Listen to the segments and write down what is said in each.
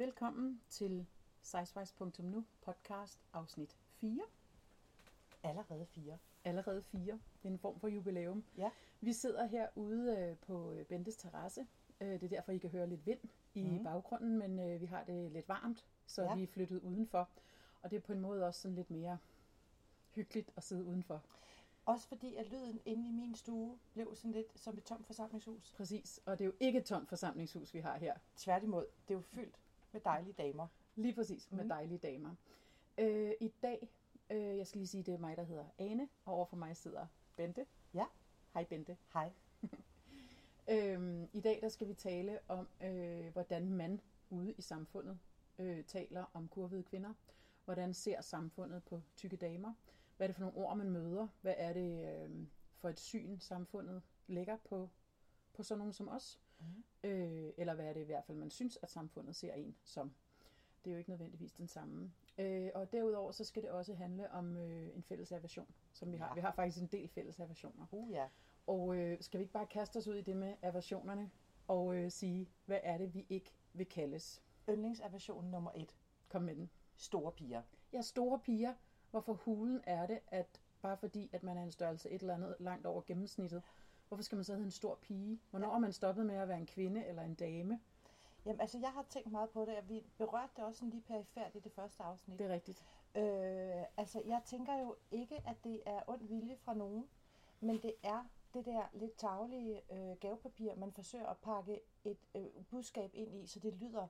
Velkommen til sizewise.nu podcast afsnit 4. Allerede fire. Allerede 4. Det er en form for jubilæum. Ja. Vi sidder herude øh, på øh, Bentes terrasse. Øh, Det er derfor, I kan høre lidt vind i Mhm. baggrunden, men vi har det lidt varmt, så Ja. vi er flyttet udenfor. Og det er på en måde også sådan lidt mere hyggeligt at sidde udenfor. Også fordi, at lyden inde i min stue blev sådan lidt som et tomt forsamlingshus. Præcis. Og det er jo ikke et tomt forsamlingshus, vi har her. Tværtimod, det er jo fyldt med dejlige damer. Lige præcis, med Mhm. dejlige damer. Øh, I dag, øh, jeg skal lige sige, det er mig, der hedder Ane, og overfor mig sidder Bente. Ja. Hej Bente. Hej. Øhm, I dag der skal vi tale om, øh, hvordan man ude i samfundet øh, taler om kurvede kvinder. Hvordan ser samfundet på tykke damer? Hvad er det for nogle ord, man møder? Hvad er det øh, for et syn, samfundet lægger på, på sådan nogen som os? Mhm. Øh, eller hvad er det i hvert fald, man synes, at samfundet ser en som? Det er jo ikke nødvendigvis den samme. Øh, og derudover så skal det også handle om øh, en fælles aversion, som vi har. Ja. Vi har faktisk en del fælles aversioner. Uh ja. Og øh, skal vi ikke bare kaste os ud i det med aversionerne og øh, sige, hvad er det, vi ikke vil kaldes? Yndlingsaversion nummer et. Kom med den. Store piger. Er store piger. Hvorfor hulen er det, at bare fordi, at man er en størrelse et eller andet langt over gennemsnittet, hvorfor skal man så hedde en stor pige? Hvornår Ja. er man stoppet med at være en kvinde eller en dame? Jamen altså, jeg har tænkt meget på det, og vi berørte det også sådan lige perifært i det første afsnit. Det er rigtigt. Øh, altså, jeg tænker jo ikke, at det er ond vilje fra nogen, men det er det der lidt taglige øh, gavepapir, man forsøger at pakke et øh, budskab ind i, så det lyder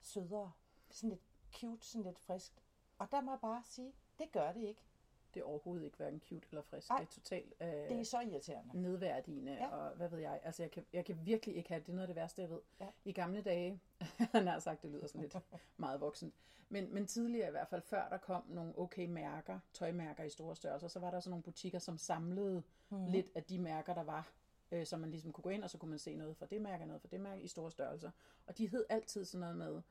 sødere, sådan lidt cute, sådan lidt friskt. Og der må jeg bare sige, det gør det ikke. Det er overhovedet ikke hverken cute eller frisk. Ej. Det er totalt øh, Det er så irriterende. nedværdigende, ja. Og hvad ved jeg. Altså, jeg kan, jeg kan virkelig ikke have det. Det er noget af det værste, jeg ved. Ja. I gamle dage, han har sagt, det lyder sådan lidt meget voksent, men, men tidligere i hvert fald, før der kom nogle okay mærker, tøjmærker i store størrelser, så var der sådan nogle butikker, som samlede mm. lidt af de mærker, der var, øh, så man ligesom kunne gå ind, og så kunne man se noget fra det mærke, noget fra det mærke i store størrelser. Og de hed altid sådan noget med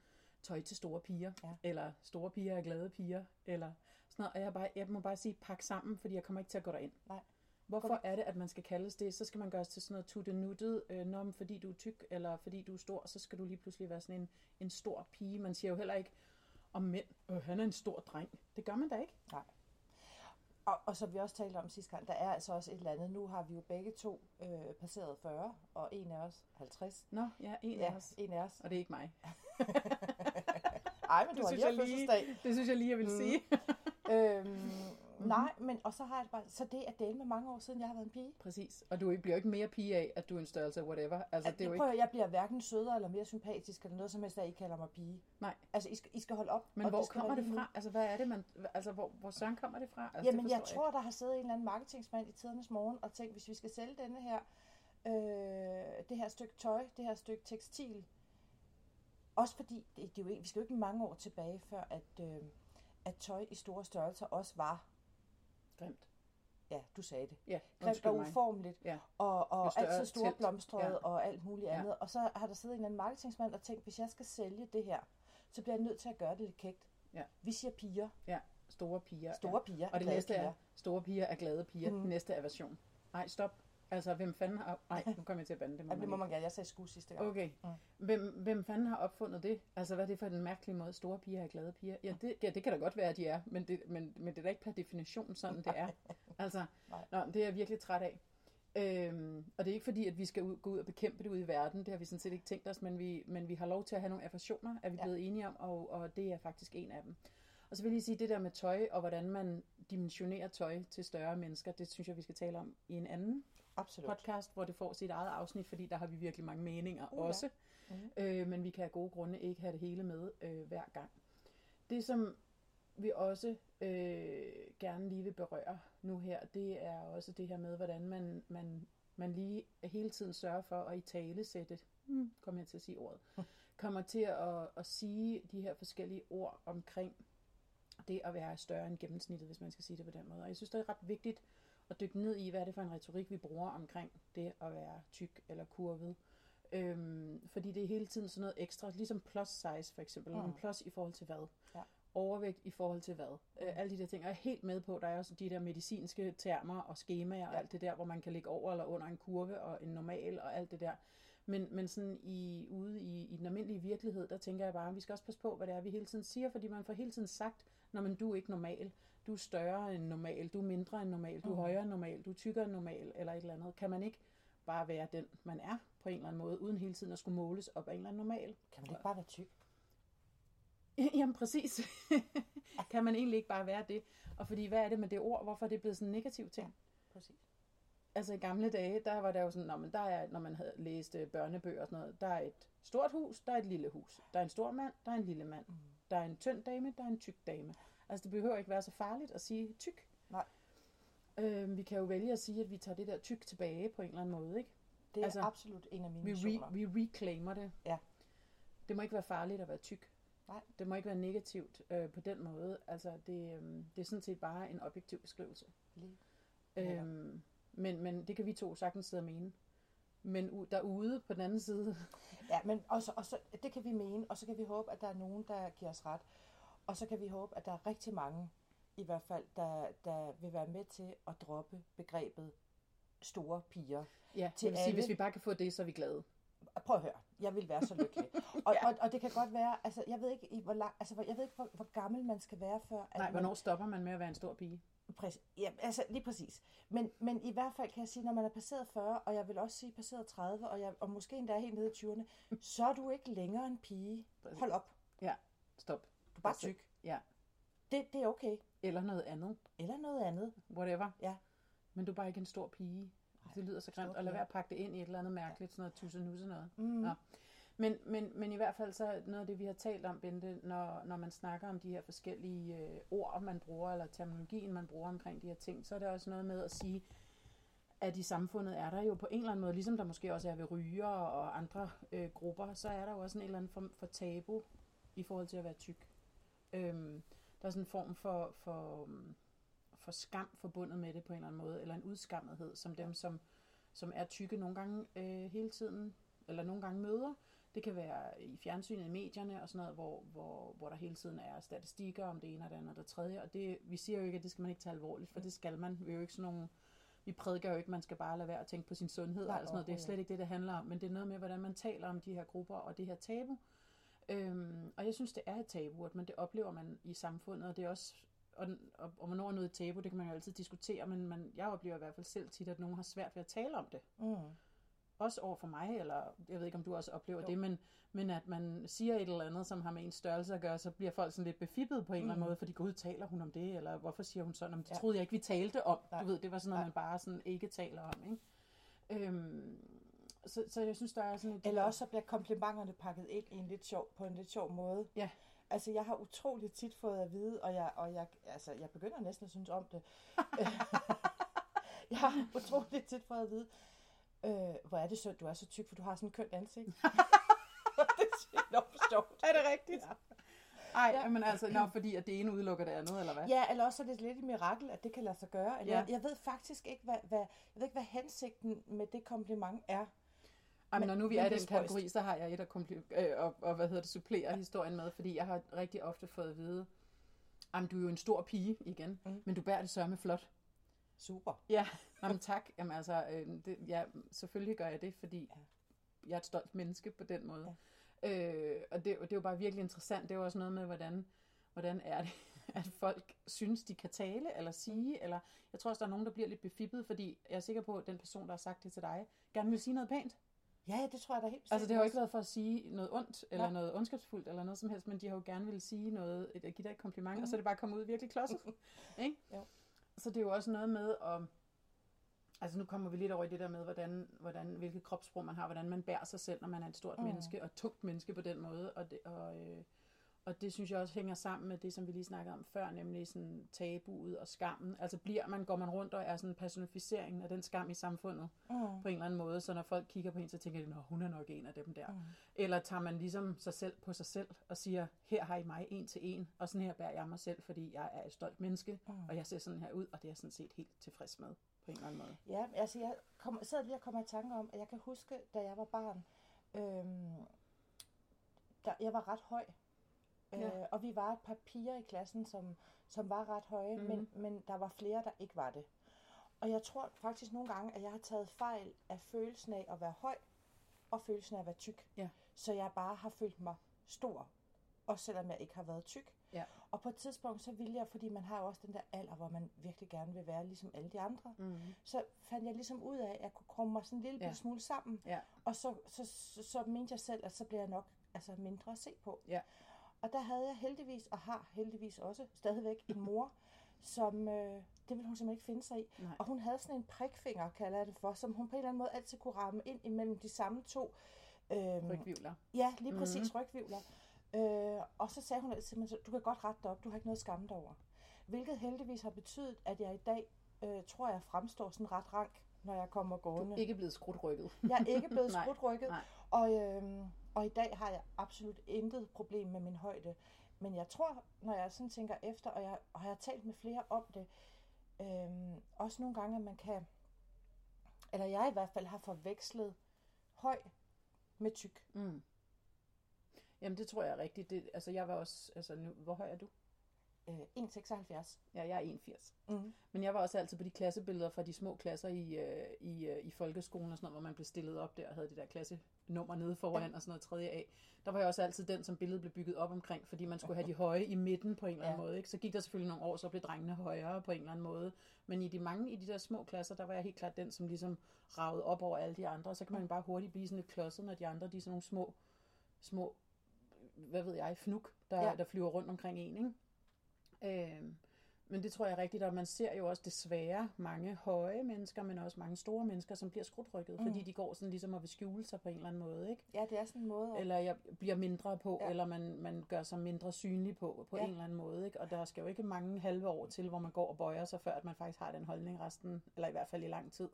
tøj til store piger, Ja. eller store piger er glade piger, eller sådan noget. Og jeg, bare, jeg må bare sige, pak sammen, fordi jeg kommer ikke til at gå derind. Nej. Hvorfor er det, at man skal kaldes det? Så skal man gøres til sådan noget tuttenuttet, øh, når fordi du er tyk, eller fordi du er stor, så skal du lige pludselig være sådan en, en stor pige. Man siger jo heller ikke om mænd, øh, han er en stor dreng. Det gør man da ikke. Nej. Og, og som vi også talte om sidste gang, der er altså også et eller andet. Nu har vi jo begge to øh, passeret 40, og en af os 50. Nå, ja, en Ja, af os. en af os. Og det er ikke mig. Ej, men du Det har lige, fødselsdag. det synes jeg lige, jeg vil Mm. sige. Øhm, nej, men og så har jeg det bare, så det er delt med mange år siden, jeg har været en pige. Præcis. Og du bliver jo ikke mere pige af, at du er en størrelse whatever. Altså, det er jo Prøv, ikke... at- jeg bliver hverken sødere eller mere sympatisk, eller noget som helst, at I kalder mig pige. Nej. Altså, I skal, I skal holde op. Men hvor skal kommer det fra? Altså, hvad er det, man... Altså, hvor, hvor søren kommer det fra? Altså, det Jamen, jeg forstår tror, der har siddet en eller anden marketingsmand i tidernes morgen og tænkt, hvis vi skal sælge denne her, øh, det her stykke tøj, det her stykke tekstil, også fordi, det, det er jo ikke, vi skal jo ikke mange år tilbage, før at, øh, at tøj i store størrelser også var, Grimt. ja, du sagde det, Ja, grimt og uformeligt, Ja. og, og større altid store blomstrede Ja. og alt muligt Ja. andet. Og så har der siddet en eller anden marketingsmand og tænkt, hvis jeg skal sælge det her, så bliver jeg nødt til at gøre det lidt kægt. Ja. Vi siger piger. Ja, store piger. Store ja. piger Og det næste er, piger. store piger er glade piger. Mm. Det næste er version. Nej, stop. Altså, hvem fanden har... Nej, nu kommer jeg til at bande. Det må, Ja, det må man gerne. Jeg sagde sku sidste gang. Okay. Mm. Hvem, hvem fanden har opfundet det? Altså, hvad er det for en mærkelig måde? Store piger er glade piger. Ja, det, ja, det kan da godt være, at de er, men det, men, men det er da ikke per definition sådan, det er. Altså, Nej. nå, det er jeg virkelig træt af. Øhm, og det er ikke fordi, at vi skal ud, gå ud og bekæmpe det ude i verden. Det har vi sådan set ikke tænkt os, men vi, men vi har lov til at have nogle aversioner, er vi Ja. blevet enige om, og, og det er faktisk en af dem. Og så vil jeg lige sige, det der med tøj, og hvordan man dimensionerer tøj til større mennesker, det synes jeg, vi skal tale om i en anden Absolut. podcast, hvor det får sit eget afsnit, fordi der har vi virkelig mange meninger Uh, ja. også. Mhm. Øh, men vi kan af gode grunde ikke have det hele med øh, hver gang. Det, som vi også øh, gerne lige vil berøre nu her, det er også det her med, hvordan man, man, man lige hele tiden sørger for at i tale sætte, hmm, kommer jeg til at sige ordet, kommer til at, at sige de her forskellige ord omkring det at være større end gennemsnittet, hvis man skal sige det på den måde. Og jeg synes, det er ret vigtigt at dykke ned i, hvad er det for en retorik, vi bruger omkring det at være tyk eller kurvet. Øhm, fordi det er hele tiden sådan noget ekstra, ligesom plus size for eksempel. Mm. Mm. Plus i forhold til hvad? Ja. Overvægt i forhold til hvad? Mm. Øh, alle de der ting. Og jeg er helt med på, der er også de der medicinske termer og skemaer og Ja. alt det der, hvor man kan ligge over eller under en kurve og en normal og alt det der. Men, men sådan i, ude i, i den almindelige virkelighed, der tænker jeg bare, at vi skal også passe på, hvad det er, vi hele tiden siger, fordi man får hele tiden sagt, når man du er ikke normal, du er større end normal, du er mindre end normal, du er Mm. højere end normal, du er tykkere end normal, eller et eller andet. Kan man ikke bare være den, man er på en eller anden måde, uden hele tiden at skulle måles op af en eller anden normal? Kan man ikke bare være tyk? Jamen præcis. kan man egentlig ikke bare være det? Og fordi, hvad er det med det ord? Hvorfor er det blevet sådan en negativ ting? Præcis. Altså i gamle dage, der var der jo sådan, når man, der er, når man havde læst øh, børnebøger og sådan noget, der er et stort hus, der er et lille hus. Der er en stor mand, der er en lille mand. Mm. Der er en tynd dame, der er en tyk dame. Altså det behøver ikke være så farligt at sige tyk. Nej. Øh, vi kan jo vælge at sige, at vi tager det der tyk tilbage på en eller anden måde, ikke? Det er Altså, absolut en af mine Vi, re, vi reclaimer det. Ja. Det må ikke være farligt at være tyk. Nej. Det må ikke være negativt øh, på den måde. Altså, det, øh, det er sådan set bare en objektiv beskrivelse. Lige. Netop. Øhm, men, men det kan vi to sagtens sidde og mene. Men u- derude på den anden side, Ja, men også, også, det kan vi mene, og så kan vi håbe, at der er nogen, der giver os ret. Og så kan vi håbe, at der er rigtig mange, i hvert fald, der, der vil være med til at droppe begrebet store piger. ja, Til sige, alle. hvis vi bare kan få det, så er vi glade. Prøv at høre, jeg vil være så lykkelig. Og, ja. og, og det kan godt være, altså jeg ved ikke, i hvor lang, altså, jeg ved ikke, hvor, hvor gammel man skal være før. At Nej, man, hvornår stopper man med at være en stor pige? Præcis. Ja, altså lige præcis. Men, men i hvert fald kan jeg sige, når man er passeret 40, og jeg vil også sige passeret 30, og, jeg, og måske endda helt nede i 20'erne, så er du ikke længere en pige. Præcis. Hold op, Stop. Du er bare tyk. Ja. Det, det er okay. Eller noget andet. Eller noget andet. Whatever. Ja. Men du er bare ikke en stor pige. Det lyder så grimt. Og lad være at pakke det ind i et eller andet mærkeligt, sådan noget tusse noget. Mm. Nå. Men, men, men i hvert fald så noget af det, vi har talt om, Bente, når, når man snakker om de her forskellige øh, ord, man bruger, eller terminologien, man bruger omkring de her ting, så er det også noget med at sige, at i samfundet er der jo på en eller anden måde, ligesom der måske også er ved ryger og andre øh, grupper, så er der jo også en eller anden form for tabu i forhold til at være tyk. Øhm, der er sådan en form for, for, um, for skam forbundet med det på en eller anden måde, eller en udskammethed, som dem, som, som er tykke nogle gange øh, hele tiden, eller nogle gange møder. Det kan være i fjernsynet, i medierne og sådan noget, hvor, hvor, hvor der hele tiden er statistikker om det ene og det andet og det tredje. Og det, vi siger jo ikke, at det skal man ikke tage alvorligt, for det skal man. Vi er jo ikke sådan nogle, vi prædiker jo ikke, at man skal bare lade være at tænke på sin sundhed Nej, og sådan noget. Det er slet ikke det, det handler om. Men det er noget med, hvordan man taler om de her grupper og det her tabu. Øhm, og jeg synes, det er et tabu, men det oplever man i samfundet, og det er også, og, og, og hvornår er noget et tabu, det kan man jo altid diskutere, men man, jeg oplever i hvert fald selv tit, at nogen har svært ved at tale om det. Mm. Også over for mig, eller jeg ved ikke, om du også oplever Jo. det, men, men at man siger et eller andet, som har med en størrelse at gøre, så bliver folk sådan lidt befippet på en eller anden Mm. måde, fordi gud, taler hun om det, eller hvorfor siger hun sådan, om det Ja. troede jeg ikke, vi talte om. Nej. Du ved, det var sådan noget, Nej. man bare sådan ikke taler om, ikke? Øhm, så, så jeg synes, der er sådan et... Eller også så bliver komplimenterne pakket ind i en lidt sjov, på en lidt sjov måde. Ja. Altså, jeg har utroligt tit fået at vide, og jeg, og jeg, altså, jeg begynder næsten at synes om det. jeg har utroligt tit fået at vide, øh, hvor er det synd, du er så tyk, for du har sådan en kønt ansigt. det er enormt sjovt. Er det rigtigt? Ja. Ej, ja. men altså, nå, fordi at det ene udelukker det andet, eller hvad? Ja, eller også er det lidt et mirakel, at det kan lade sig gøre. Eller, Ja. jeg, jeg ved faktisk ikke, hvad, hvad, jeg ved ikke, hvad hensigten med det kompliment er. Men når nu vi er i den kategori, så har jeg et at kompli- øh, og, og, hvad hedder det, supplere historien med, fordi jeg har rigtig ofte fået at vide, Jamen, du er jo en stor pige igen, Mm. mm. men du bærer det sørme flot. Super. Ja, Jamen, tak. Jamen, altså, øh, det, ja, selvfølgelig gør jeg det, fordi Ja. jeg er et stolt menneske på den måde. Ja. Øh, og det, og det er jo bare virkelig interessant. Det er jo også noget med, hvordan, hvordan er det, at folk synes, de kan tale eller sige, eller jeg tror også, der er nogen, der bliver lidt befippet, fordi jeg er sikker på, at den person, der har sagt det til dig, gerne vil sige noget pænt. Ja, det tror jeg da helt Altså, det har jo ikke været for at sige noget ondt, eller Nej. noget ondskabsfuldt, eller noget som helst, men de har jo gerne vil sige noget, et, at give dig et kompliment, mm. og så er Mhm. det bare kommet ud virkelig klodset. ikke? Jo. Så det er jo også noget med at... Altså nu kommer vi lidt over i det der med, hvordan, hvordan, hvilket kropssprog man har, hvordan man bærer sig selv, når man er et stort mm. menneske, og et tungt menneske på den måde. Og det, og, øh, og det synes jeg også hænger sammen med det, som vi lige snakkede om før, nemlig sådan tabuet og skammen. Altså bliver man, går man rundt og er sådan en personificering af den skam i samfundet Mm. på en eller anden måde, så når folk kigger på en, så tænker de, at hun er nok en af dem der. Mm. Eller tager man ligesom sig selv på sig selv og siger, her har I mig en til en, og sådan her bærer jeg mig selv, fordi jeg er et stolt menneske, Mm. og jeg ser sådan her ud, og det er jeg sådan set helt tilfreds med på en eller anden måde. Ja, altså jeg kom, sidder lige og kommer i tanke om, at jeg kan huske, da jeg var barn, øhm, der, jeg var ret høj. Ja. Øh, og vi var et par piger i klassen, som, som var ret høje, Mhm. men, men der var flere, der ikke var det. Og jeg tror faktisk nogle gange, at jeg har taget fejl af følelsen af at være høj, og følelsen af at være tyk. Ja. Så jeg bare har følt mig stor, også selvom jeg ikke har været tyk. Ja. Og på et tidspunkt, så ville jeg, fordi man har jo også den der alder, hvor man virkelig gerne vil være ligesom alle de andre, Mm. så fandt jeg ligesom ud af, at jeg kunne krumme mig sådan en lille ja. smule sammen. Ja. Og så, så, så, så mente jeg selv, at så bliver jeg nok altså, mindre at se på. Ja. Og der havde jeg heldigvis, og har heldigvis også stadigvæk en mor, som øh, det ville hun simpelthen ikke finde sig i. Nej. Og hun havde sådan en prikfinger, kalder jeg det for, som hun på en eller anden måde altid kunne ramme ind imellem de samme to. Øh, Rygvivler. Ja, lige præcis Mhm. mm-hmm. rygvivler. Øh, og så sagde hun altid til mig, du kan godt rette dig op, du har ikke noget at skamme dig over. Hvilket heldigvis har betydet, at jeg i dag, øh, tror jeg, fremstår sådan ret rank, når jeg kommer Du gående. er ikke blevet skrudt rykket. Jeg er ikke blevet Nej, skrutrykket, nej. og, øh, og i dag har jeg absolut intet problem med min højde. Men jeg tror, når jeg sådan tænker efter, og jeg, og jeg har talt med flere om det, øhm, også nogle gange, at man kan, eller jeg i hvert fald har forvekslet høj med tyk. Mm. Jamen, det tror jeg er rigtigt. Det, altså, jeg var også... Altså, nu, hvor høj er du? Øh, 1,76. Ja, jeg er 81. Mm. Men jeg var også altid på de klassebilleder fra de små klasser i, øh, i, øh, i folkeskolen og sådan noget, hvor man blev stillet op der og havde det der klassenummer nede foran ja. og sådan noget tredje A. Der var jeg også altid den, som billedet blev bygget op omkring, fordi man skulle have de høje i midten på en eller anden Ja. måde. Ikke? Så gik der selvfølgelig nogle år, så blev drengene højere på en eller anden måde. Men i de mange i de der små klasser, der var jeg helt klart den, som ligesom ragede op over alle de andre. Og så kan man bare hurtigt blive sådan lidt klodset, når de andre de er sådan nogle små, små hvad ved jeg, fnuk, der. Ja. der flyver rundt omkring en. Ikke? Øhm, men det tror jeg er rigtigt, og man ser jo også desværre mange høje mennesker, men også mange store mennesker, som bliver skrutrykket, mm. fordi de går sådan ligesom og vil skjule sig på en eller anden måde, ikke? Ja, det er sådan en måde. At... Eller jeg bliver mindre på, ja. Eller man, man gør sig mindre synlig på, på ja. En eller anden måde, ikke? Og der skal jo ikke mange halve år til, hvor man går og bøjer sig, før at man faktisk har den holdning resten, eller i hvert fald i lang tid,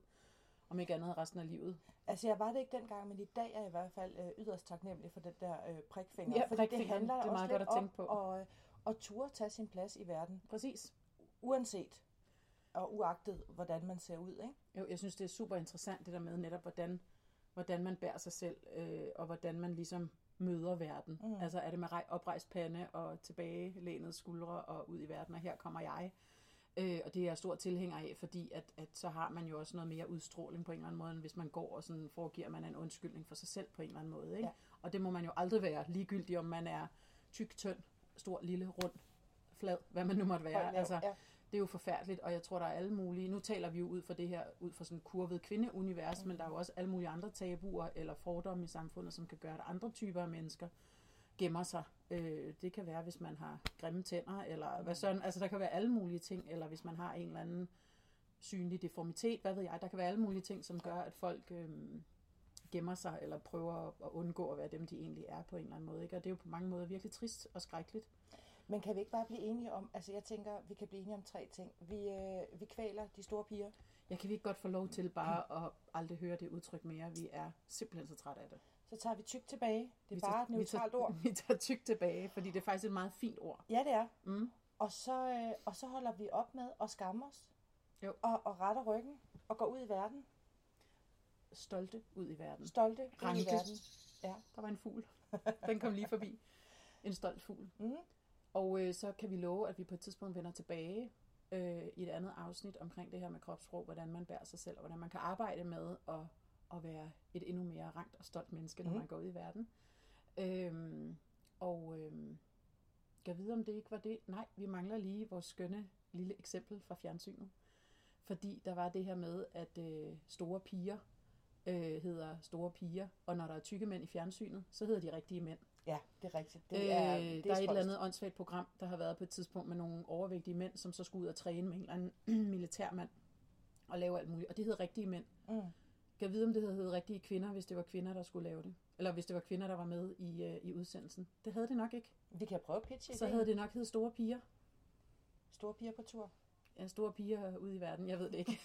om ikke andet resten af livet. Altså, jeg var det ikke dengang, men i dag er jeg i hvert fald øh, yderst taknemmelig for den der øh, prikfinger. Ja, fordi det handler det er også meget lidt godt at tænke på. om at, at turde tage sin plads i verden, Præcis. uanset og uagtet, hvordan man ser ud, ikke? Jo, jeg synes, det er super interessant det der med netop, hvordan, hvordan man bærer sig selv, øh, og hvordan man ligesom møder verden. Mm. Altså er det med rej- oprejst pande og tilbagelænede skuldre og ud i verden, og her kommer jeg. Øh, og det er jeg stor tilhænger af, fordi at, at så har man jo også noget mere udstråling på en eller anden måde, end hvis man går og sådan foregiver man en undskyldning for sig selv på en eller anden måde. Ikke? Ja. Og det må man jo aldrig være, ligegyldigt om man er tyk, tynd, stor, lille, rund, flad, hvad man nu måtte være. Høj, lav, altså, ja. det er jo forfærdeligt, og jeg tror, der er alle mulige, nu taler vi jo ud fra det her, ud fra sådan en kurvet kvindeunivers, mm. men der er jo også alle mulige andre tabuer eller fordomme i samfundet, som kan gøre, at andre typer af mennesker gemmer sig. Øh, det kan være, hvis man har grimme tænder, eller hvad sådan, altså der kan være alle mulige ting, eller hvis man har en eller anden synlig deformitet, hvad ved jeg, der kan være alle mulige ting, som gør, at folk øh, gemmer sig, eller prøver at undgå at være dem, de egentlig er på en eller anden måde. Ikke? Og det er jo på mange måder virkelig trist og skrækkeligt. Men kan vi ikke bare blive enige om, altså jeg tænker, vi kan blive enige om tre ting. Vi, øh, vi kvæler de store piger. Jeg kan vi ikke godt få lov til bare at aldrig høre det udtryk mere. Vi er simpelthen så trætte af det. Så tager vi tyk tilbage. Det er vi bare et vi neutralt tager, ord. Vi tager tyk tilbage, fordi det er faktisk et meget fint ord. Ja, det er. Mm. Og så, øh, og så holder vi op med at skamme os. Jo. Og, og retter ryggen. Og går ud i verden. Stolte ud i verden. Stolte ud i Ranke. verden. Ja. Der var en fugl. Den kom lige forbi. En stolt fugl. Mm. Og øh, så kan vi love, at vi på et tidspunkt vender tilbage øh, i et andet afsnit omkring det her med kropssprog, hvordan man bærer sig selv, og hvordan man kan arbejde med at, at være et endnu mere rangt og stolt menneske, når Mhm. man går ud i verden. Øhm, og øhm, jeg vide, om det ikke var det. Nej, vi mangler lige vores skønne lille eksempel fra fjernsynet. Fordi der var det her med, at øh, store piger øh, hedder store piger, og når der er tykke mænd i fjernsynet, så hedder de rigtige mænd. Ja, det er rigtigt. Det er, øh, det er der er et eller andet åndssvagt program, der har været på et tidspunkt med nogle overvægtige mænd, som så skulle ud og træne med en eller anden militærmand og lave alt muligt. Og det hed rigtige mænd. Mm. Kan jeg vide, om det havde heddet rigtige kvinder, hvis det var kvinder, der skulle lave det? Eller hvis det var kvinder, der var med i, øh, i udsendelsen? Det havde det nok ikke. Vi kan prøve at pitche Så ideen. havde det nok heddet store piger. Store piger på tur. Ja, store piger ude i verden. Jeg ved det ikke.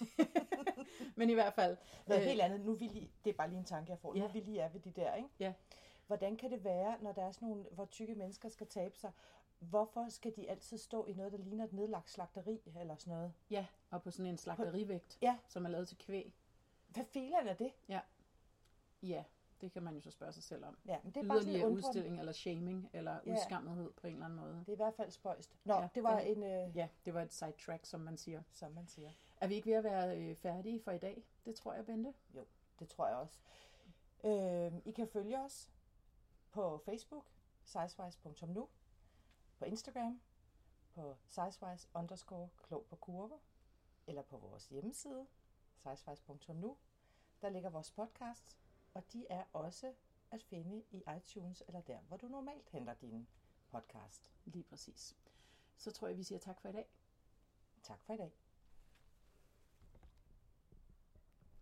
Men i hvert fald. Noget øh, helt andet. Nu vi lige, det er bare lige en tanke, jeg får. Nu Ja. er vi lige er ved de der, ikke? Ja. Hvordan kan det være, når der er sådan nogle, hvor tykke mennesker skal tabe sig? Hvorfor skal de altid stå i noget, der ligner et nedlagt slagteri eller sådan noget? Ja, og på sådan en slagterivægt, Ja. som er lavet til kvæg. Hvad filen er det? Ja, det kan man jo så spørge sig selv om. Ja, men det er bare sådan udstilling, eller shaming, eller Ja. udskammethed på en eller anden måde. Det er i hvert fald spøjst. Nå, Ja, det var det- en, øh, Ja, det var et sidetrack, som man siger. som man siger. Er vi ikke ved at være øh, færdige for i dag? Det tror jeg, Bente. Det tror jeg også. Øh, I kan følge os på Facebook, sizewise.nu, på Instagram, på sizewise underscore klog på kurver, eller på vores hjemmeside, sizewise.nu. Der ligger vores podcasts, og de er også at finde i iTunes, eller der, hvor du normalt henter din podcast. Lige præcis. Så tror jeg, vi siger tak for i dag. Tak for i dag.